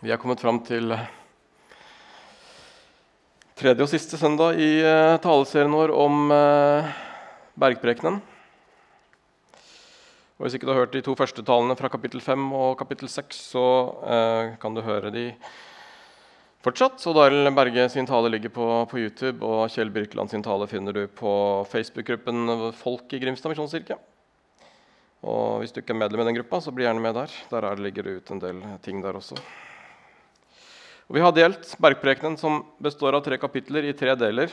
Vi er kommet fram til tredje og siste søndag i uh, taleserien vår om uh, bergprekenen. Og Hvis ikke du har hørt de to første talene fra kapittel 5 og kapittel 6, så eh, kan du høre de fortsatt. Så Daril Berge sin tale ligger på, på, YouTube, og Kjell Birkeland sin tale finner du på Facebook-gruppen Folk i Grimstad misjonskirke. Og Hvis du ikke er medlem i den gruppa, så bli gjerne med der. Der ligger det ut en del ting der også. Og vi har delt Bergprekenen, som består av tre kapitler, i tre deler.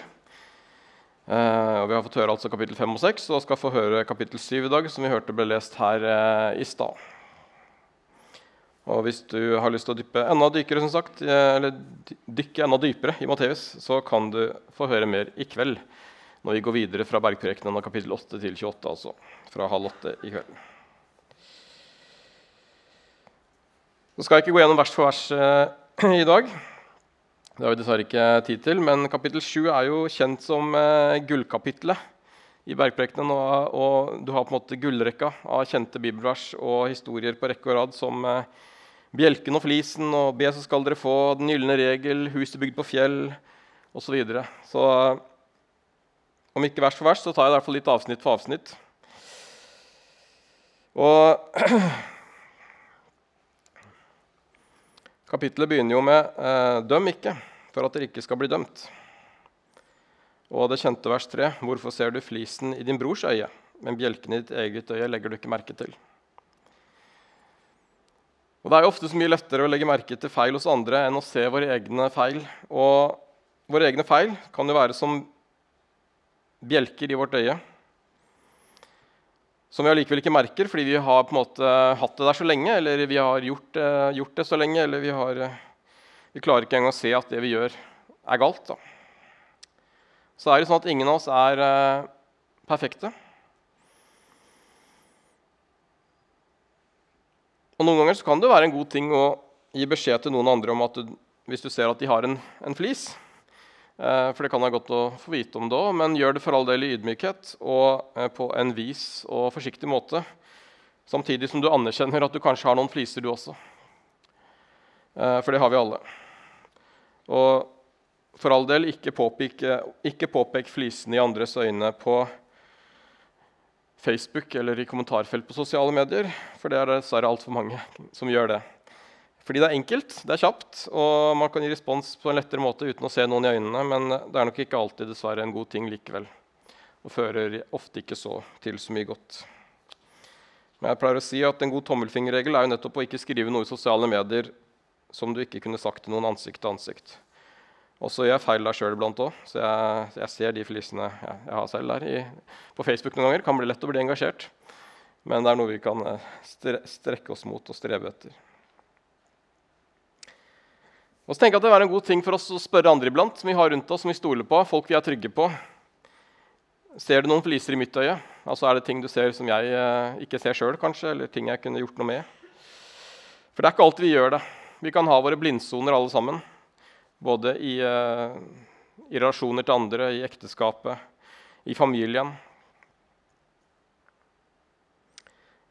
Eh, og Vi har fått høre altså kapittel 5 og 6 og skal få høre kapittel 7 i dag, som vi hørte ble lest her eh, i stad. Og Hvis du har lyst til å dyppe enda dypere, som sagt, eh, eller dykke enda dypere i Matteus, så kan du få høre mer i kveld når vi går videre fra Bergprekenen av kapittel 8 til 28, altså fra halv åtte i kveld. Så skal jeg ikke gå gjennom vers for vers eh, i dag. Det har vi dessverre ikke tid til, men kapittel 7 er jo kjent som eh, gullkapitlet i bergprekenen. Og, og, du har på en måte gullrekka av kjente bibelvers og historier på rekke og rad som eh, Bjelken og flisen og Be, så skal dere få, Den gylne regel, Huset bygd på fjell osv. Så, videre. så eh, om ikke vers for vers, så tar jeg i hvert fall litt avsnitt for avsnitt. Og Kapittelet begynner jo med eh, 'døm ikke, for at dere ikke skal bli dømt'. Og det kjente vers 3.: Hvorfor ser du flisen i din brors øye, men bjelken i ditt eget øye legger du ikke merke til? Og Det er jo ofte så mye lettere å legge merke til feil hos andre enn å se våre egne feil. Og våre egne feil kan jo være som bjelker i vårt øye som vi allikevel ikke merker fordi vi har på en måte hatt det der så lenge, eller vi har gjort, uh, gjort det så lenge, eller vi, har, uh, vi klarer ikke engang å se at det vi gjør, er galt. Da. Så er det sånn at ingen av oss er uh, perfekte. Og Noen ganger kan det være en god ting å gi beskjed til noen andre om at du, hvis du ser at de har en, en flis, Eh, for det kan være godt å få vite om det òg, men gjør det for all del i ydmykhet og eh, på en vis og forsiktig måte. Samtidig som du anerkjenner at du kanskje har noen fliser, du også. Eh, for det har vi alle. Og for all del, ikke påpek, ikke påpek flisene i andres øyne på Facebook eller i kommentarfelt på sosiale medier, for det er dessverre altfor mange som gjør det. Fordi det er enkelt, det er kjapt, og man kan gi respons på en lettere måte uten å se noen i øynene, men det er nok ikke alltid dessverre en god ting likevel. Og fører ofte ikke så til så mye godt. Men jeg pleier å si at en god tommelfingerregel er jo nettopp å ikke skrive noe i sosiale medier som du ikke kunne sagt til noen ansikt til ansikt. Også gjør jeg feil der sjøl iblant òg, så jeg, jeg, ser de flisene jeg, jeg har selv der i, på Facebook noen ganger. Kan bli lett å bli engasjert, men det er noe vi kan eh, strekke oss mot og strebe etter. Og så tenker jeg at Det er en god ting for oss å spørre andre iblant, som vi har rundt oss, som vi stoler på, folk vi er trygge på. Ser du noen fliser i mitt øye? Altså Er det ting du ser som jeg eh, ikke ser sjøl, kanskje? Eller ting jeg kunne gjort noe med? For det er ikke alltid vi gjør det. Vi kan ha våre blindsoner alle sammen. Både i, eh, i relasjoner til andre, i ekteskapet, i familien.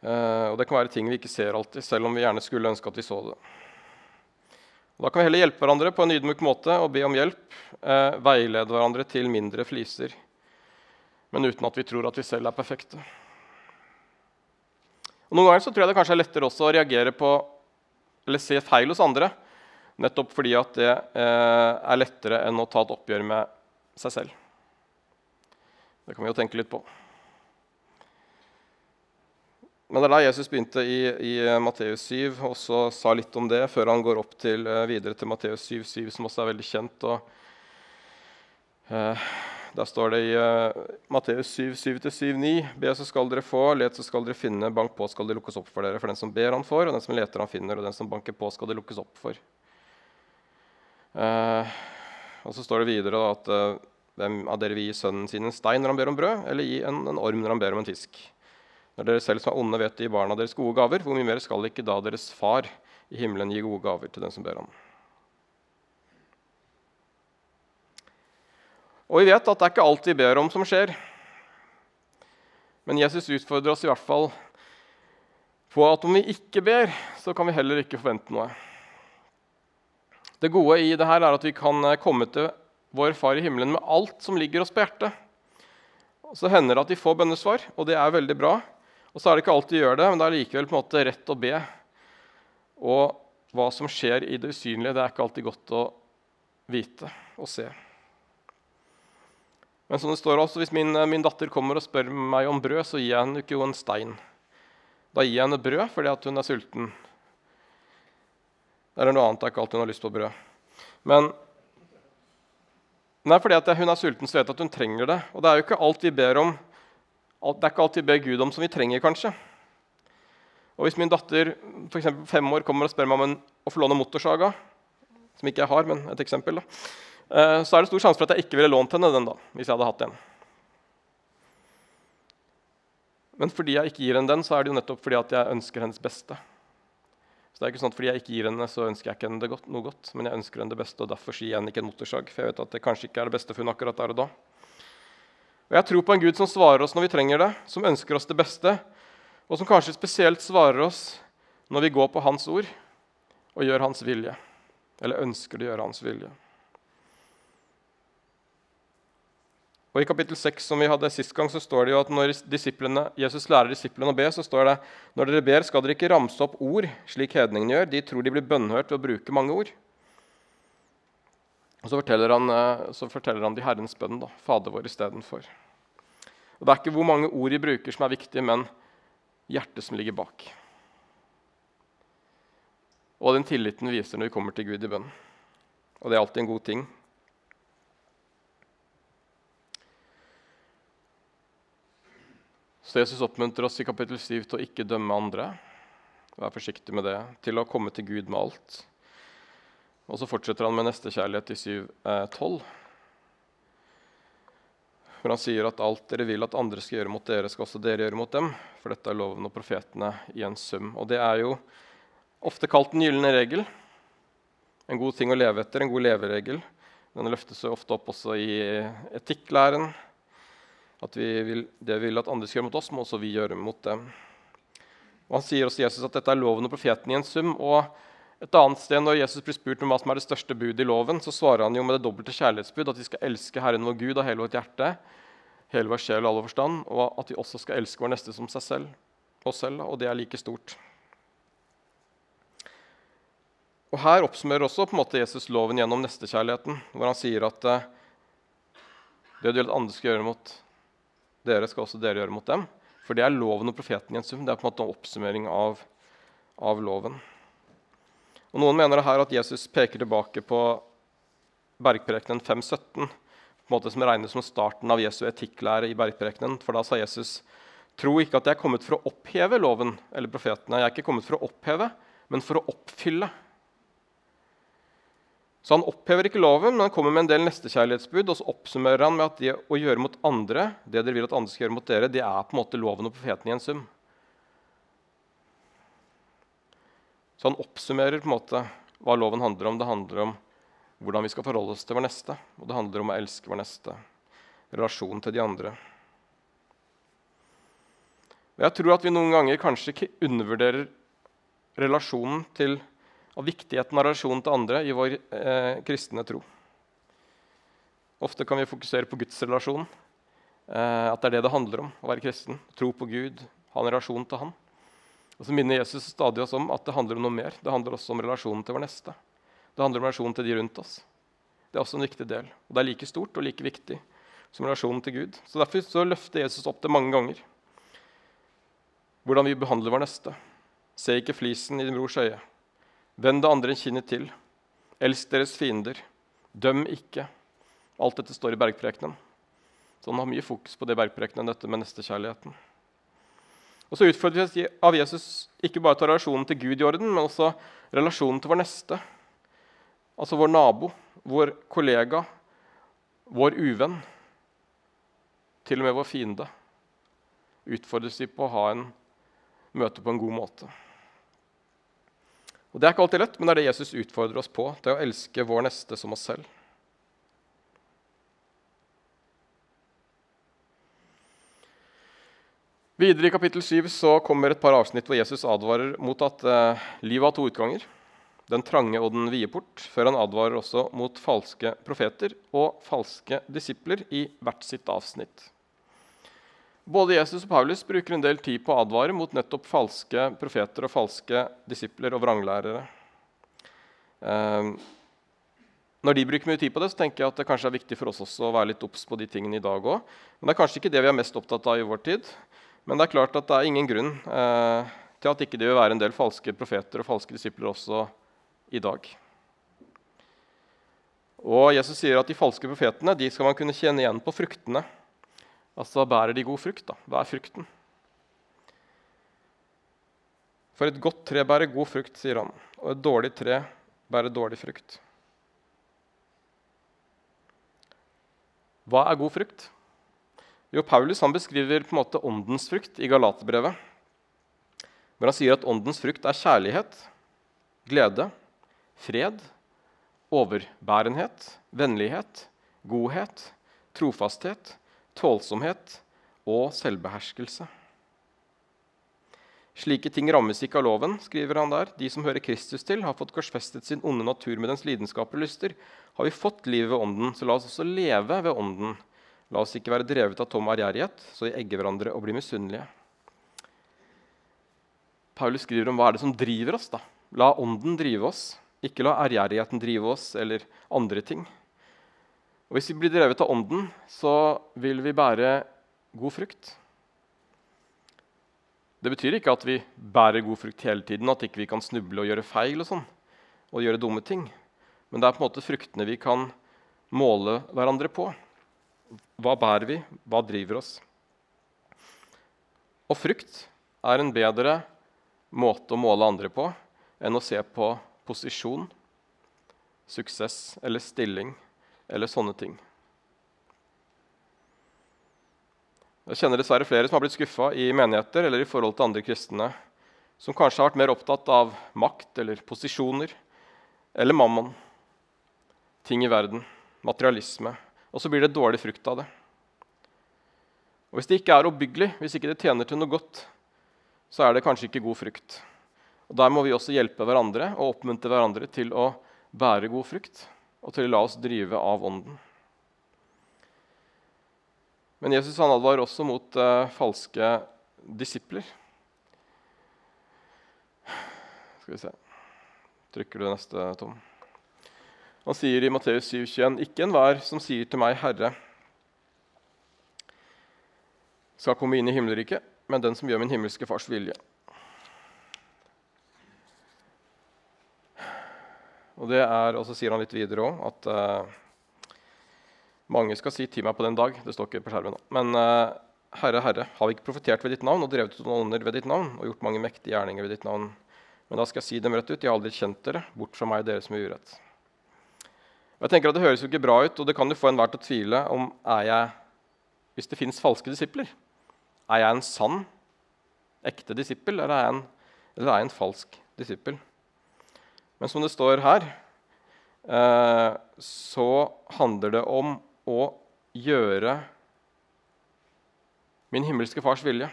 Eh, og det kan være ting vi ikke ser alltid, selv om vi gjerne skulle ønske at vi så det. Da kan vi heller hjelpe hverandre på en ydmyk måte og be om hjelp. Eh, veilede hverandre til mindre fliser, men uten at vi tror at vi selv er perfekte. Og noen ganger så tror jeg det kanskje er lettere også å reagere på eller se feil hos andre, nettopp fordi at det eh, er lettere enn å ta et oppgjør med seg selv. Det kan vi jo tenke litt på. Men det er da Jesus begynte i, i eh, Matteus 7 og så sa litt om det før han går opp til, eh, videre til Matteus 7, 7, som også er veldig kjent. Og, eh, der står det i uh, Matteus 7, 7-7, 9.: Be, så skal dere få, let, så skal dere finne, bank på, skal det lukkes opp for dere. For den som ber, han får, og den som leter, han finner, og den som banker på, skal det lukkes opp for. Uh, og så står det videre da, at uh, hvem av dere vil gi sønnen sin en stein når han ber om brød, eller gi en, en orm når han ber om en fisk? Når dere selv som er onde, vet gi barna deres gode gaver, hvor mye mer skal ikke da deres far i himmelen gi gode gaver til den som ber ham? Og vi vet at det er ikke alt vi ber om, som skjer. Men Jesus utfordrer oss i hvert fall på at om vi ikke ber, så kan vi heller ikke forvente noe. Det gode i det her er at vi kan eh, komme til vår Far i himmelen med alt som ligger oss på hjertet. Så hender det at de får bønnesvar, og det er veldig bra. Og så er det ikke alltid de gjør det, men det er likevel på en måte rett å be. Og hva som skjer i det usynlige, det er ikke alltid godt å vite og se. Men som det står også, hvis min, min datter kommer og spør meg om brød, så gir jeg henne ikke en stein. Da gir jeg henne brød fordi hun er sulten. Det er noe annet. Det er ikke alltid hun har lyst på brød. Men Nei, fordi hun er sulten, så vet jeg at hun trenger det. Og det er jo ikke alt vi ber om det er ikke alt vi ber Gud om som vi trenger, kanskje. Og Hvis min datter for eksempel, fem år kommer og spør meg om en, å få låne motorsaga, som ikke jeg har, men et eksempel, da, eh, så er det stor sjanse for at jeg ikke ville lånt henne den da, hvis jeg hadde hatt en. Men fordi jeg ikke gir henne den, så er det jo nettopp fordi at jeg ønsker hennes beste. Så det er ikke sånn at Fordi jeg ikke gir henne, så ønsker jeg ikke henne godt, noe godt. Men jeg ønsker henne det beste, og derfor sier jeg henne ikke en motorsag. For jeg vet at det kanskje ikke er det beste for henne akkurat der og da. Og Jeg tror på en Gud som svarer oss når vi trenger det, som ønsker oss det beste, og som kanskje spesielt svarer oss når vi går på Hans ord og gjør Hans vilje. Eller ønsker å gjøre Hans vilje. Og I kapittel 6 som vi hadde sist gang, så står det jo at når Jesus lærer disiplene å be, så står det når dere ber, skal dere ikke ramse opp ord slik hedningene gjør. De tror de blir bønnhørt ved å bruke mange ord. Og så forteller han, eh, så forteller han de Herrens bønn, da, Fader vår, istedenfor. Det er ikke hvor mange ord de bruker, som er viktig, men hjertet som ligger bak. Og den tilliten viser når vi kommer til Gud i bønn. Og det er alltid en god ting. Så Jesus oppmuntrer oss i kapittel 7 til å ikke dømme andre. Vær forsiktig med det. Til å komme til Gud med alt. Og så fortsetter han med nestekjærlighet i 7.12. Eh, For han sier at alt dere vil at andre skal gjøre mot dere, skal også dere gjøre mot dem. For dette er loven og profetene i en sum. Og det er jo ofte kalt den gylne regel. En god ting å leve etter, en god leveregel. Den løftes ofte opp også i etikklæren. At vi vil, det vi vil at andre skal gjøre mot oss, må også vi gjøre mot dem. Og Han sier også Jesus at dette er loven og profeten i en sum. og et annet sted, Når Jesus blir spurt om hva som er det største budet i loven, så svarer han jo med det dobbelte kjærlighetsbud, at vi skal elske Herren vår Gud av hele vårt hjerte, hele vår sjel og all vår forstand, og at vi også skal elske vår neste som seg selv, oss selv, og det er like stort. Og Her oppsummerer også på en måte Jesus loven gjennom nestekjærligheten, hvor han sier at eh, det du vil at andre skal gjøre mot dere skal også dere gjøre mot dem. For det er loven og profeten i en sum. Det er på en måte en oppsummering av, av loven. Og Noen mener her at Jesus peker tilbake på bergprekenen 5.17, på en måte som regnes som starten av Jesu etikklære i bergprekenen. For da sa Jesus tro ikke at jeg er kommet for å oppheve loven eller profetene. Jeg er ikke kommet for å oppheve, men for å oppfylle. Så han opphever ikke loven, men han kommer med en del nestekjærlighetsbud. Og så oppsummerer han med at det å gjøre mot andre, det dere vil at andre skal gjøre mot dere, det er på en måte loven og profeten i en sum. Så han oppsummerer på en måte hva loven handler om. Det handler om hvordan vi skal forholde oss til vår neste. Og det handler om å elske vår neste. Relasjonen til de andre. Jeg tror at vi noen ganger kanskje ikke undervurderer relasjonen til og viktigheten av relasjonen til andre i vår eh, kristne tro. Ofte kan vi fokusere på Guds relasjon, eh, at det er det det handler om å være kristen. Tro på Gud, ha en relasjon til Han. Og så minner Jesus stadig oss om at det handler om noe mer. Det handler også om relasjonen til vår neste. Det handler om relasjonen til de rundt oss. Det er også en viktig del. Og det er like stort og like viktig som relasjonen til Gud. Så Derfor så løfter Jesus opp det mange ganger. Hvordan vi behandler vår neste. Se ikke flisen i din brors øye. Vend det andre kinnet til. Elsk deres fiender. Døm ikke. Alt dette står i bergprekenen. Så han har mye fokus på det bergprekenen, dette med nestekjærligheten. Og så utfordres av Jesus ikke bare til relasjonen til Gud i orden, men også relasjonen til vår neste. Altså vår nabo, vår kollega, vår uvenn. Til og med vår fiende. Utfordres vi på å ha en møte på en god måte. Og Det er ikke alltid lett, men det er det Jesus utfordrer oss på. Er å elske vår neste som oss selv. Videre i kapittel 7 så kommer et par avsnitt hvor Jesus advarer mot at eh, livet har to utganger. den trange og den vide port, før han advarer også mot falske profeter og falske disipler i hvert sitt avsnitt. Både Jesus og Paulus bruker en del tid på å advare mot nettopp falske profeter og falske disipler og vranglærere. Eh, når de bruker mye tid på det, så tenker jeg at det kanskje er viktig for oss også å være litt obs på de tingene i dag òg. Men det er kanskje ikke det vi er mest opptatt av i vår tid. Men det er klart at det er ingen grunn eh, til at ikke det vil være en del falske profeter og falske disipler også i dag. Og Jesus sier at de falske profetene de skal man kunne kjenne igjen på fruktene. Altså bærer de god frukt? da? Hva er frukten? For et godt tre bærer god frukt, sier han, og et dårlig tre bærer dårlig frukt. Hva er god frukt? Jo, Paulus han beskriver på en måte åndens frukt i Galaterbrevet. Hvor han sier at åndens frukt er kjærlighet, glede, fred, overbærenhet, vennlighet, godhet, trofasthet, tålsomhet og selvbeherskelse. Slike ting rammes ikke av loven, skriver han der. De som hører Kristus til, har fått korsfestet sin onde natur med dens lidenskaper og lyster. Har vi fått livet ved Ånden, så la oss også leve ved Ånden. La oss ikke være drevet av tom ærgjerrighet, så vi egger hverandre og blir misunnelige. Paulus skriver om hva er det som driver oss. da. La Ånden drive oss, ikke la ærgjerrigheten drive oss eller andre ting. Og Hvis vi blir drevet av Ånden, så vil vi bære god frukt. Det betyr ikke at vi bærer god frukt hele tiden, at ikke vi ikke kan snuble og gjøre feil og sånn, og gjøre dumme ting. Men det er på en måte fruktene vi kan måle hverandre på. Hva bærer vi? Hva driver oss? Og frukt er en bedre måte å måle andre på enn å se på posisjon, suksess eller stilling eller sånne ting. Jeg kjenner dessverre flere som har blitt skuffa i menigheter eller i forhold til andre kristne, som kanskje har vært mer opptatt av makt eller posisjoner eller mammon, ting i verden, materialisme. Og så blir det dårlig frukt av det. Og Hvis det ikke er oppbyggelig, hvis ikke det tjener til noe godt, så er det kanskje ikke god frukt. Og Der må vi også hjelpe hverandre og oppmuntre hverandre til å bære god frukt og til å la oss drive av Ånden. Men Jesus han advarer også mot eh, falske disipler. Skal vi se Trykker du neste, Tom? Han sier i Matteus 7,21.: Ikke enhver som sier til meg, Herre, skal komme inn i himmelriket, men den som gjør min himmelske fars vilje. Og det er, og så sier han litt videre òg at uh, mange skal si 'til meg på den dag'. Det står ikke på skjermen. nå. Men uh, Herre, Herre, har vi ikke profetert ved ditt navn og drevet ut noen ånder ved ditt navn og gjort mange mektige gjerninger ved ditt navn? Men da skal jeg si dem rett ut. Jeg har aldri kjent dere. Bort fra meg, dere som er urett. Jeg tenker at Det høres jo ikke bra ut, og det kan jo få enhver til å tvile om er jeg, hvis det fins falske disipler. Er jeg en sann, ekte disippel, eller er jeg en, eller er jeg en falsk disippel? Men som det står her, eh, så handler det om å gjøre min himmelske fars vilje.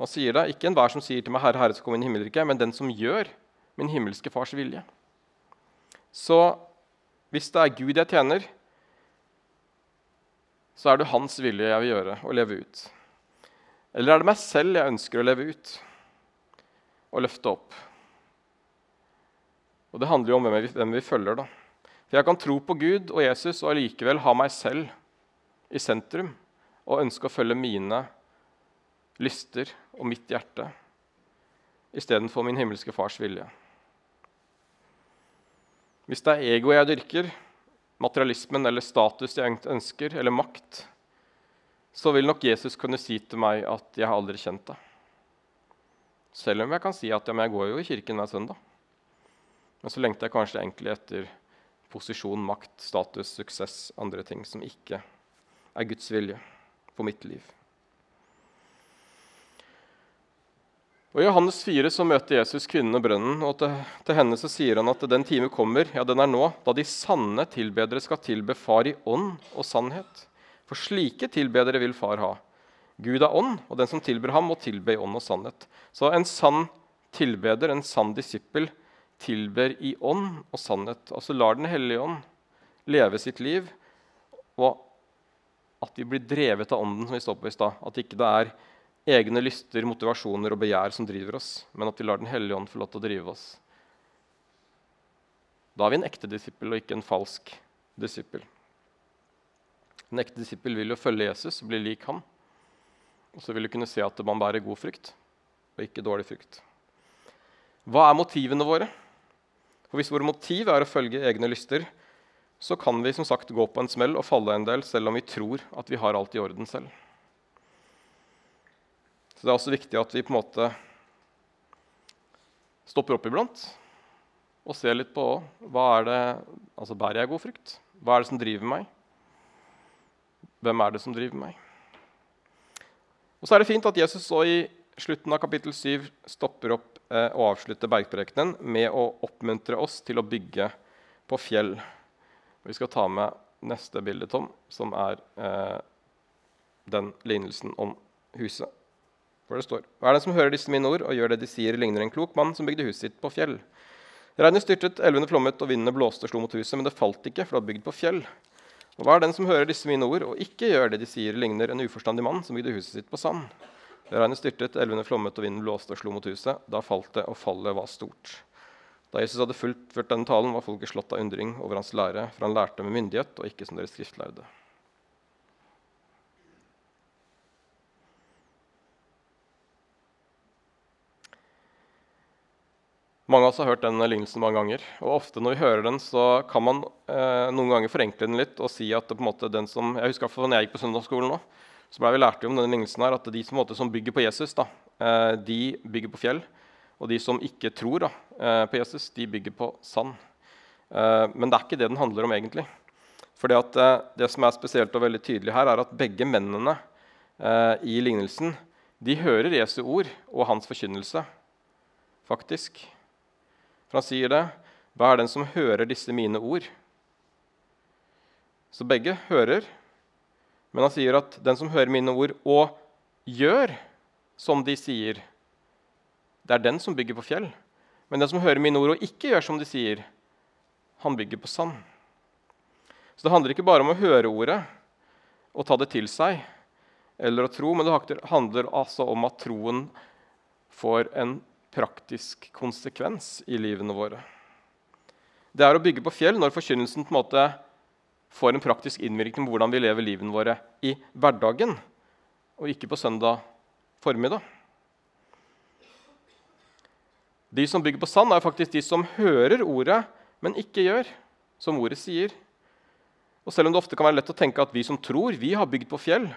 Han sier det, Ikke enhver som sier til meg 'Herre, Herre, skal komme inn i himmelriket', men den som gjør min himmelske fars vilje. Så hvis det er Gud jeg tjener, så er det hans vilje jeg vil gjøre og leve ut. Eller er det meg selv jeg ønsker å leve ut og løfte opp? Og Det handler jo om hvem vi, hvem vi følger. da. For jeg kan tro på Gud og Jesus og allikevel ha meg selv i sentrum og ønske å følge mine lyster og mitt hjerte istedenfor min himmelske fars vilje. Hvis det er ego jeg dyrker, materialismen eller status jeg ønsker, eller makt, så vil nok Jesus kunne si til meg at 'jeg har aldri kjent deg'. Selv om jeg kan si at ja, jeg går jo i kirken hver søndag. Men så lengter jeg kanskje egentlig etter posisjon, makt, status, suksess, andre ting som ikke er Guds vilje for mitt liv. Og I Johannes 4 så møter Jesus kvinnen og brønnen, og til, til, henne så sier han at den time kommer, ja, den er nå, da de sanne tilbedere skal tilbe Far i ånd og sannhet. For slike tilbedere vil Far ha. Gud er ånd, og den som tilber ham, må tilbe i ånd og sannhet. Så en sann tilbeder, en sann disippel, tilber i ånd og sannhet. Altså lar Den hellige ånd leve sitt liv, og at de blir drevet av ånden, som vi står på i stad. At ikke det er egne lyster, motivasjoner og begjær som driver oss, men at vi lar Den hellige ånd få lov til å drive oss. Da er vi en ekte disippel og ikke en falsk disippel. En ekte disippel vil jo følge Jesus og bli lik ham. Og så vil du kunne se at man bærer god frukt, og ikke dårlig frukt. Hva er motivene våre? For Hvis våre motiv er å følge egne lyster, så kan vi som sagt gå på en smell og falle en del, selv om vi tror at vi har alt i orden selv. Så Det er også viktig at vi på en måte stopper opp iblant og ser litt på hva er det, altså bærer jeg god frukt. Hva er det som driver meg? Hvem er det som driver meg? Og så er det fint at Jesus så i slutten av kapittel 7 stopper opp eh, og avslutter bergprekenen med å oppmuntre oss til å bygge på fjell. Vi skal ta med neste bilde, Tom, som er eh, den lignelsen om huset. Hvor det står Hva er det som hører disse mine ord og gjør det de sier, ligner en klok mann som bygde huset sitt på fjell. Regnet styrtet, elvene flommet, og vindene blåste og slo mot huset, men det falt ikke, for det var bygd på fjell. Og hva er den som hører disse mine ord og ikke gjør det de sier, ligner en uforstandig mann som bygde huset sitt på sand. Regnet styrtet, elvene flommet og vinden blåste og slo mot huset. Da falt det, og fallet var stort. Da Jesus hadde fullført denne talen, var folket slått av undring over hans lære, for han lærte med myndighet og ikke som deres skriftlærde. Mange av oss har hørt den lignelsen mange ganger. og ofte når vi hører den, så kan man eh, noen ganger forenkle den litt og si at det på en måte den som, jeg husker for når jeg gikk på søndagsskolen nå, så ble vi lært om denne lignelsen her, at de som, måte, som bygger på Jesus, da, eh, de bygger på fjell. Og de som ikke tror da, eh, på Jesus, de bygger på sand. Eh, men det er ikke det den handler om egentlig. For det, eh, det som er spesielt og veldig tydelig her, er at begge mennene eh, i lignelsen de hører Jesu ord og hans forkynnelse, faktisk. For han sier det. Hva er den som hører disse mine ord? Så begge hører, men han sier at den som hører mine ord og gjør som de sier, det er den som bygger på fjell. Men den som hører mine ord og ikke gjør som de sier, han bygger på sand. Så det handler ikke bare om å høre ordet og ta det til seg eller å tro, men det handler altså om at troen får en praktisk konsekvens i livene våre. Det er å bygge på fjell når forkynnelsen på en måte får en praktisk innvirkning på hvordan vi lever livene våre i hverdagen, og ikke på søndag formiddag. De som bygger på sand, er faktisk de som hører ordet, men ikke gjør som ordet sier. Og Selv om det ofte kan være lett å tenke at vi som tror, vi har bygd på fjell,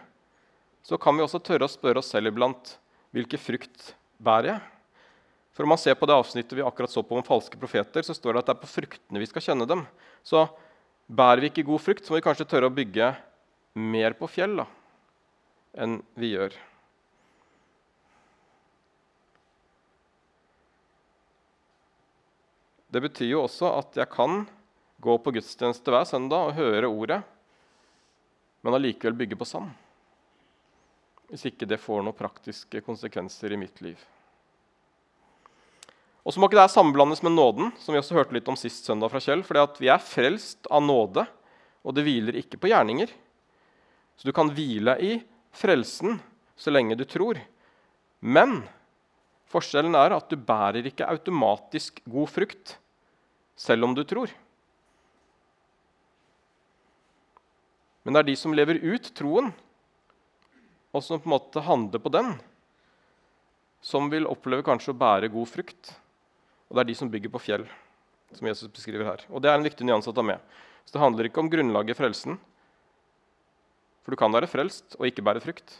så kan vi også tørre å spørre oss selv iblant hvilke frukt bærer jeg? For om man ser på det avsnittet vi akkurat så på om falske profeter, så står det at det er på fruktene vi skal kjenne dem. Så bærer vi ikke god frukt, så må vi kanskje tørre å bygge mer på fjell da, enn vi gjør. Det betyr jo også at jeg kan gå på gudstjeneste hver søndag og høre ordet, men allikevel bygge på sand. Hvis ikke det får noen praktiske konsekvenser i mitt liv. Og så må ikke det sammenblandes med nåden, som vi også hørte litt om sist søndag fra Kjell. fordi vi er frelst av nåde, og det hviler ikke på gjerninger. Så du kan hvile i frelsen så lenge du tror. Men forskjellen er at du bærer ikke automatisk god frukt selv om du tror. Men det er de som lever ut troen, og som på en måte handler på den, som vil oppleve kanskje å bære god frukt. Og det er de som bygger på fjell, som Jesus beskriver her. Og det er en viktig nyanse å ta med. Så det handler ikke om grunnlaget i frelsen. For du kan være frelst og ikke bære frukt.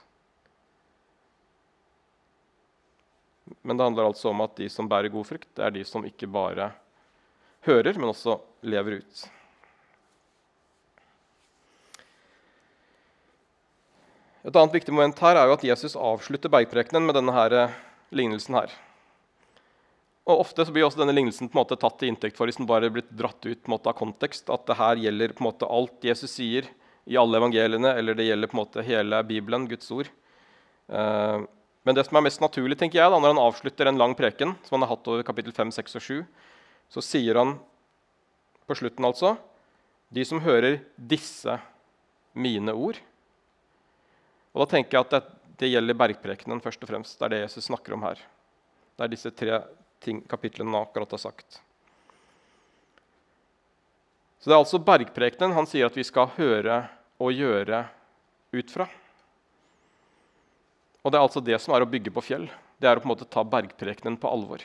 Men det handler altså om at de som bærer god frukt, det er de som ikke bare hører, men også lever ut. Et annet viktig moment her er jo at Jesus avslutter bergprekenen med denne her, eh, lignelsen her. Og Ofte så blir også denne lignelsen på en måte tatt til inntekt for hvis den bare blitt dratt ut måte, av kontekst. At det her gjelder på en måte alt Jesus sier i alle evangeliene, eller det gjelder på en måte hele Bibelen, Guds ord. Uh, men det som er mest naturlig tenker jeg, da, når han avslutter en lang preken, som han har hatt over kapittel 5, 6 og 7, så sier han på slutten altså De som hører disse mine ord. Og da tenker jeg at det, det gjelder bergprekenen først og fremst. Det er det Jesus snakker om her. Det er disse tre ting, han akkurat har sagt. Så det er altså bergprekenen han sier at vi skal høre og gjøre ut fra. Og det er altså det som er å bygge på fjell. Det er å på en måte ta bergprekenen på alvor.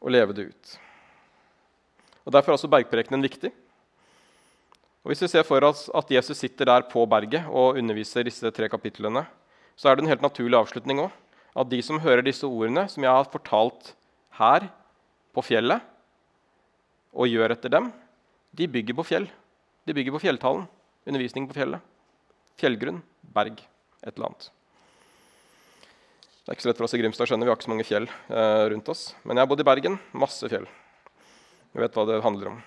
Og leve det ut. Og Derfor er også bergprekenen viktig. Og Hvis vi ser for oss at Jesus sitter der på berget og underviser disse tre kapitlene, så er det en helt naturlig avslutning òg. At de som hører disse ordene, som jeg har fortalt her på fjellet, og gjør etter dem, de bygger på fjell. De bygger på fjelltalen. Undervisning på fjellet. Fjellgrunn. Berg. Et eller annet. Det er ikke så lett for oss i Grimstad. skjønner Vi har ikke så mange fjell eh, rundt oss. Men jeg har bodd i Bergen. Masse fjell. Vi vet hva det handler om.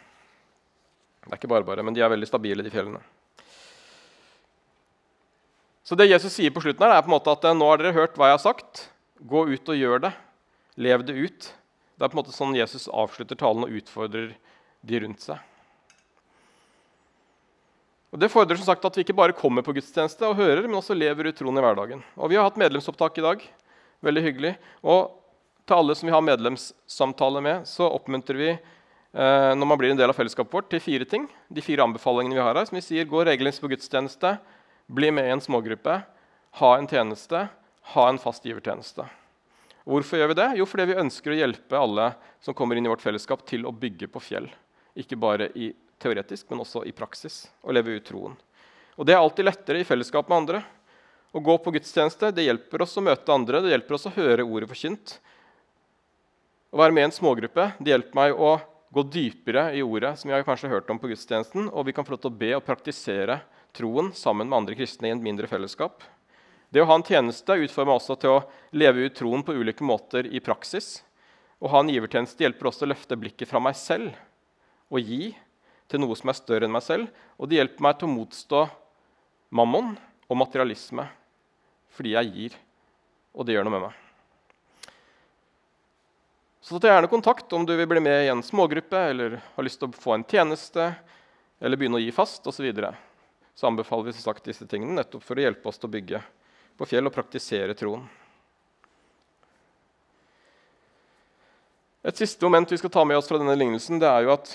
Det er ikke bare bare, men de er veldig stabile, de fjellene. Så det Jesus sier på slutten, her er på en måte at nå har dere hørt hva jeg har sagt. Gå ut og gjør det. Lev det ut. Det er på en måte sånn Jesus avslutter talen og utfordrer de rundt seg. Og Det fordrer som sagt at vi ikke bare kommer på gudstjeneste og hører, men også lever ut troen i hverdagen. Og Vi har hatt medlemsopptak i dag. Veldig hyggelig. Og til alle som vi har medlemssamtale med, så oppmuntrer vi eh, når man blir en del av fellesskapet vårt, til fire ting. De fire anbefalingene vi har her. som vi sier, Gå regelmessig på gudstjeneste, bli med i en smågruppe, ha en tjeneste, ha en fast givertjeneste. Hvorfor gjør vi det? Jo, fordi vi ønsker å hjelpe alle som kommer inn i vårt fellesskap, til å bygge på fjell. Ikke bare i teoretisk, men også i praksis. Og leve ut troen. Og Det er alltid lettere i fellesskap med andre. Å gå på gudstjeneste det hjelper oss å møte andre, det hjelper oss å høre ordet forkynt. Å være med i en smågruppe det hjelper meg å gå dypere i ordet, som jeg har kanskje hørt om på gudstjenesten, og vi kan få lov til å be og praktisere troen sammen med andre kristne i en mindre fellesskap. Det å ha en tjeneste utformer også til å leve ut troen på ulike måter i praksis. Å ha en givertjeneste hjelper også å løfte blikket fra meg selv og gi til noe som er større enn meg selv. Og det hjelper meg til å motstå mammon og materialisme fordi jeg gir, og det gjør noe med meg. Så ta gjerne kontakt om du vil bli med i en smågruppe eller har lyst til å få en tjeneste eller begynne å gi fast osv så anbefaler vi som sagt disse tingene nettopp for å hjelpe oss til å bygge på fjell og praktisere troen. Et siste moment vi skal ta med oss fra denne lignelsen, det er jo at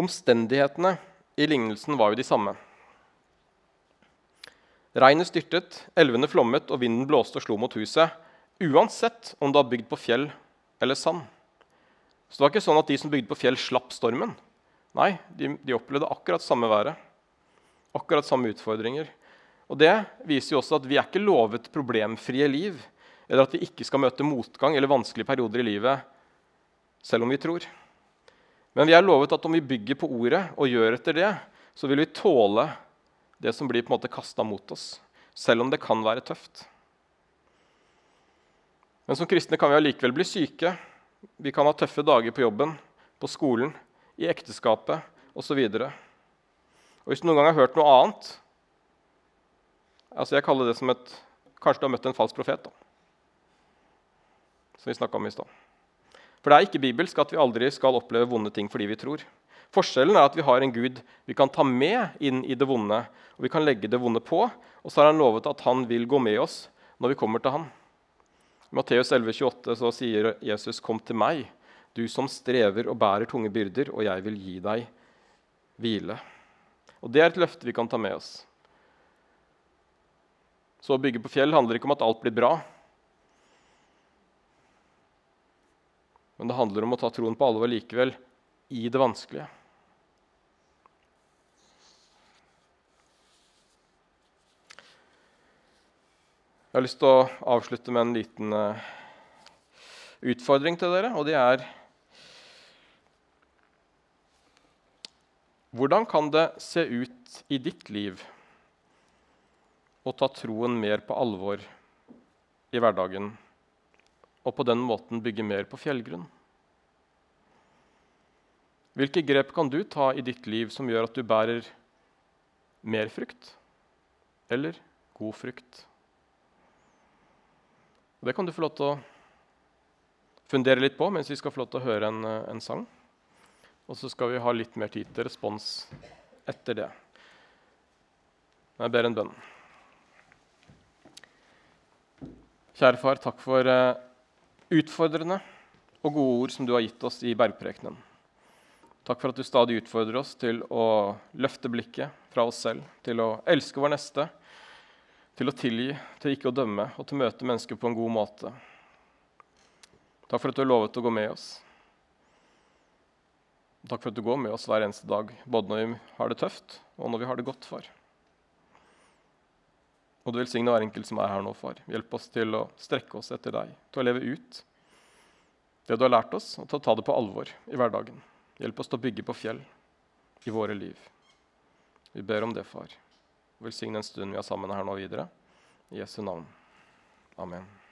omstendighetene i lignelsen var jo de samme. Regnet styrtet, elvene flommet, og vinden blåste og slo mot huset. Uansett om det var bygd på fjell eller sand. Så det var ikke sånn at de som bygde på fjell, slapp stormen. Nei, de, de opplevde akkurat samme været. Akkurat samme utfordringer. Og Det viser jo også at vi er ikke lovet problemfrie liv, eller at vi ikke skal møte motgang eller vanskelige perioder i livet selv om vi tror. Men vi er lovet at om vi bygger på ordet og gjør etter det, så vil vi tåle det som blir på en måte kasta mot oss, selv om det kan være tøft. Men som kristne kan vi allikevel bli syke. Vi kan ha tøffe dager på jobben, på skolen, i ekteskapet osv. Og hvis du noen gang har hørt noe annet altså Jeg kaller det som et Kanskje du har møtt en falsk profet. da, Som vi snakka om i stad. For det er ikke bibelsk at vi aldri skal oppleve vonde ting fordi vi tror. Forskjellen er at vi har en Gud vi kan ta med inn i det vonde. og Vi kan legge det vonde på, og så har han lovet at han vil gå med oss når vi kommer til han. I Matteus 11,28 så sier Jesus, 'Kom til meg, du som strever og bærer tunge byrder, og jeg vil gi deg hvile'. Og Det er et løfte vi kan ta med oss. Så å bygge på fjell handler ikke om at alt blir bra. Men det handler om å ta troen på alvor likevel, i det vanskelige. Jeg har lyst til å avslutte med en liten uh, utfordring til dere, og det er Hvordan kan det se ut i ditt liv å ta troen mer på alvor i hverdagen og på den måten bygge mer på fjellgrunn? Hvilke grep kan du ta i ditt liv som gjør at du bærer mer frukt eller god frukt? Det kan du få lov til å fundere litt på mens vi skal få lov til å høre en, en sang. Og så skal vi ha litt mer tid til respons etter det. Jeg ber en bønn. Kjære far, takk for uh, utfordrende og gode ord som du har gitt oss i bergprekenen. Takk for at du stadig utfordrer oss til å løfte blikket fra oss selv, til å elske vår neste, til å tilgi, til ikke å dømme og til å møte mennesker på en god måte. Takk for at du har lovet å gå med oss. Takk for at du går med oss hver eneste dag, både når vi har det tøft, og når vi har det godt, far. Og du velsigne hver enkelt som er her nå, far. Hjelp oss til å strekke oss etter deg, til å leve ut det du har lært oss, og til å ta det på alvor i hverdagen. Hjelp oss til å bygge på fjell i våre liv. Vi ber om det, far. Velsign den stunden vi har sammen her nå videre. I Jesu navn. Amen.